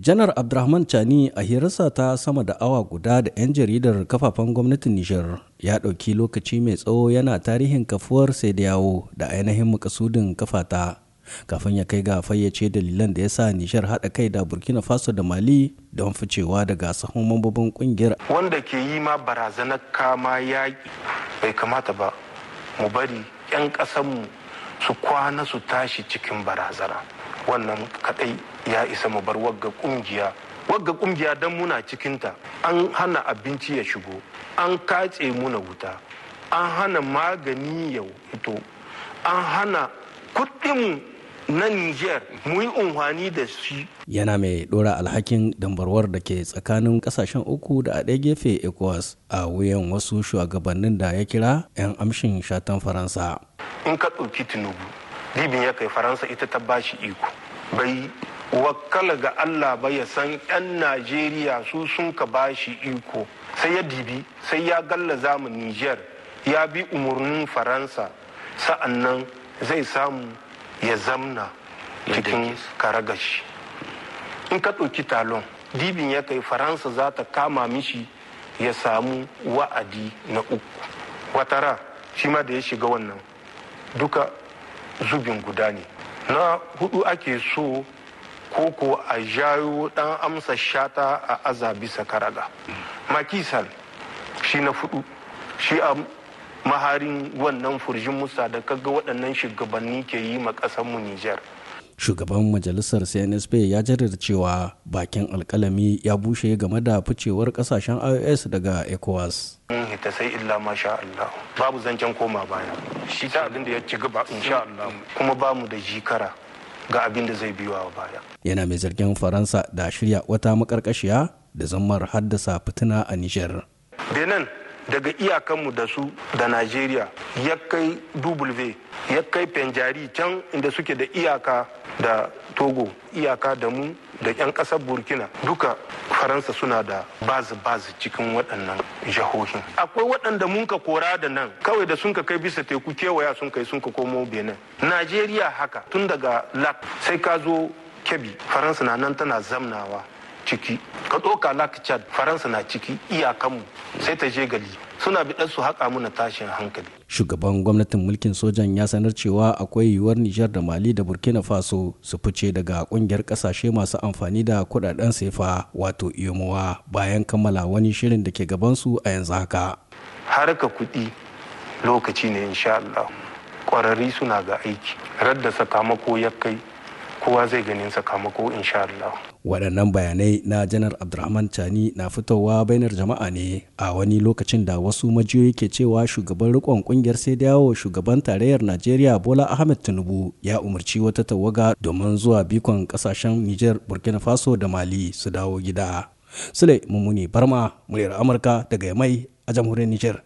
janar abdulrahman chani a hirarsa ta sama da awa guda da 'yan jaridar kafafen gwamnatin nijar ya ɗauki lokaci mai tsawo yana tarihin kafuwar sai da yawo da ainihin makasudin kafata kafin ya kai ga fayyace dalilan da ya sa nishar haɗa kai da burkina faso da mali don ficewa daga sahun mambobin ƙungiyar. Wanda ke yi ma barazanar kama yaƙi bai kamata ba mu bari 'yan ƙasanmu su kwana su tashi cikin barazana. Wannan kadai ya isa mu bar wagga ƙungiya wagga ƙungiya don muna cikinta. An hana abinci ya shigo an katse muna wuta an hana magani ya fito an hana kuɗin na niger mu yi unhwani da shi. Yana mai dora alhakin dambarwar da ke tsakanin ƙasashen uku da a ɗaya gefe ecowas a wuyan wasu shugabannin da ya kira 'yan amshin shatan faransa. In ka ɗauki tinubu libin ya kai faransa ita ta bashi iko. Bai wakala ga allah ba ya san 'yan najeriya su sun ka bashi iko. Sai ya dibi sai ya gallaza mu niger ya bi umarnin faransa. Sa'annan zai samu ya zamna cikin karagashi. In ka ɗauki talon dibin ya kai faransa za ta kama mishi ya samu wa'adi na uku. Watara shi ma da ya shiga wannan. Duka zubin guda ne. Na huɗu ake so koko a jayo dan amsa shata a aza bisa karaga. Makisal shi na fudu. Shi a maharin wannan furjin musa da kaga waɗannan shugabanni ke yi ma mu Nijar. Shugaban majalisar CNSP ya jaddada cewa bakin alkalami ya bushe game da ficewar ƙasashen IOS daga ECOWAS. ta sai illa masha Allah babu zancen koma baya shi ta abin da ya ci gaba insha Allah kuma ba mu da jikara ga abin da zai biyo baya. Yana mai zargin Faransa da shirya wata makarkashiya da zammar haddasa fitina a Nijar. Benin daga iyakanmu da su da Najeriya ya kai W ya kai Penjari can inda suke da iyaka da Togo iyaka da mu da 'yan ƙasar Burkina duka Faransa suna da bazi-bazi cikin waɗannan jihohin. Akwai waɗanda mun ka kora da nan kawai da sun ka kai bisa teku kewaya sun kai sun ka komo Benin. Najeriya haka tun daga Lak sai ka zo Kebbi Faransa na nan tana zamnawa ciki. Ka ɗauka lak chad faransa na ciki iyakanmu sai ta je gali suna biɗar su haƙa muna tashin hankali. Shugaban gwamnatin mulkin sojan ya sanar cewa akwai yiwuwar nijar da mali da burkina faso su fice daga ƙungiyar ƙasashe masu amfani da kuɗaɗen sefa wato iyomowa bayan kammala wani shirin da ke gabansu a yanzu haka. Harka kuɗi lokaci ne insha Allah. Ƙwararri suna ga aiki. Radda sakamako ya kai kowa zai ganin sakamako insha Allah. waɗannan bayanai na janar abdulrahman chani na fitowa bainar jama'a ne a wani lokacin da wasu majiyoyi ke cewa shugaban rikon ƙungiyar sai dawo shugaban tarayyar najeriya bola ahmed tinubu ya umarci wata tawaga domin zuwa bikon ƙasashen niger burkina faso da mali su dawo gida sule mummuni barma muryar amurka daga mai a jamhuriyar niger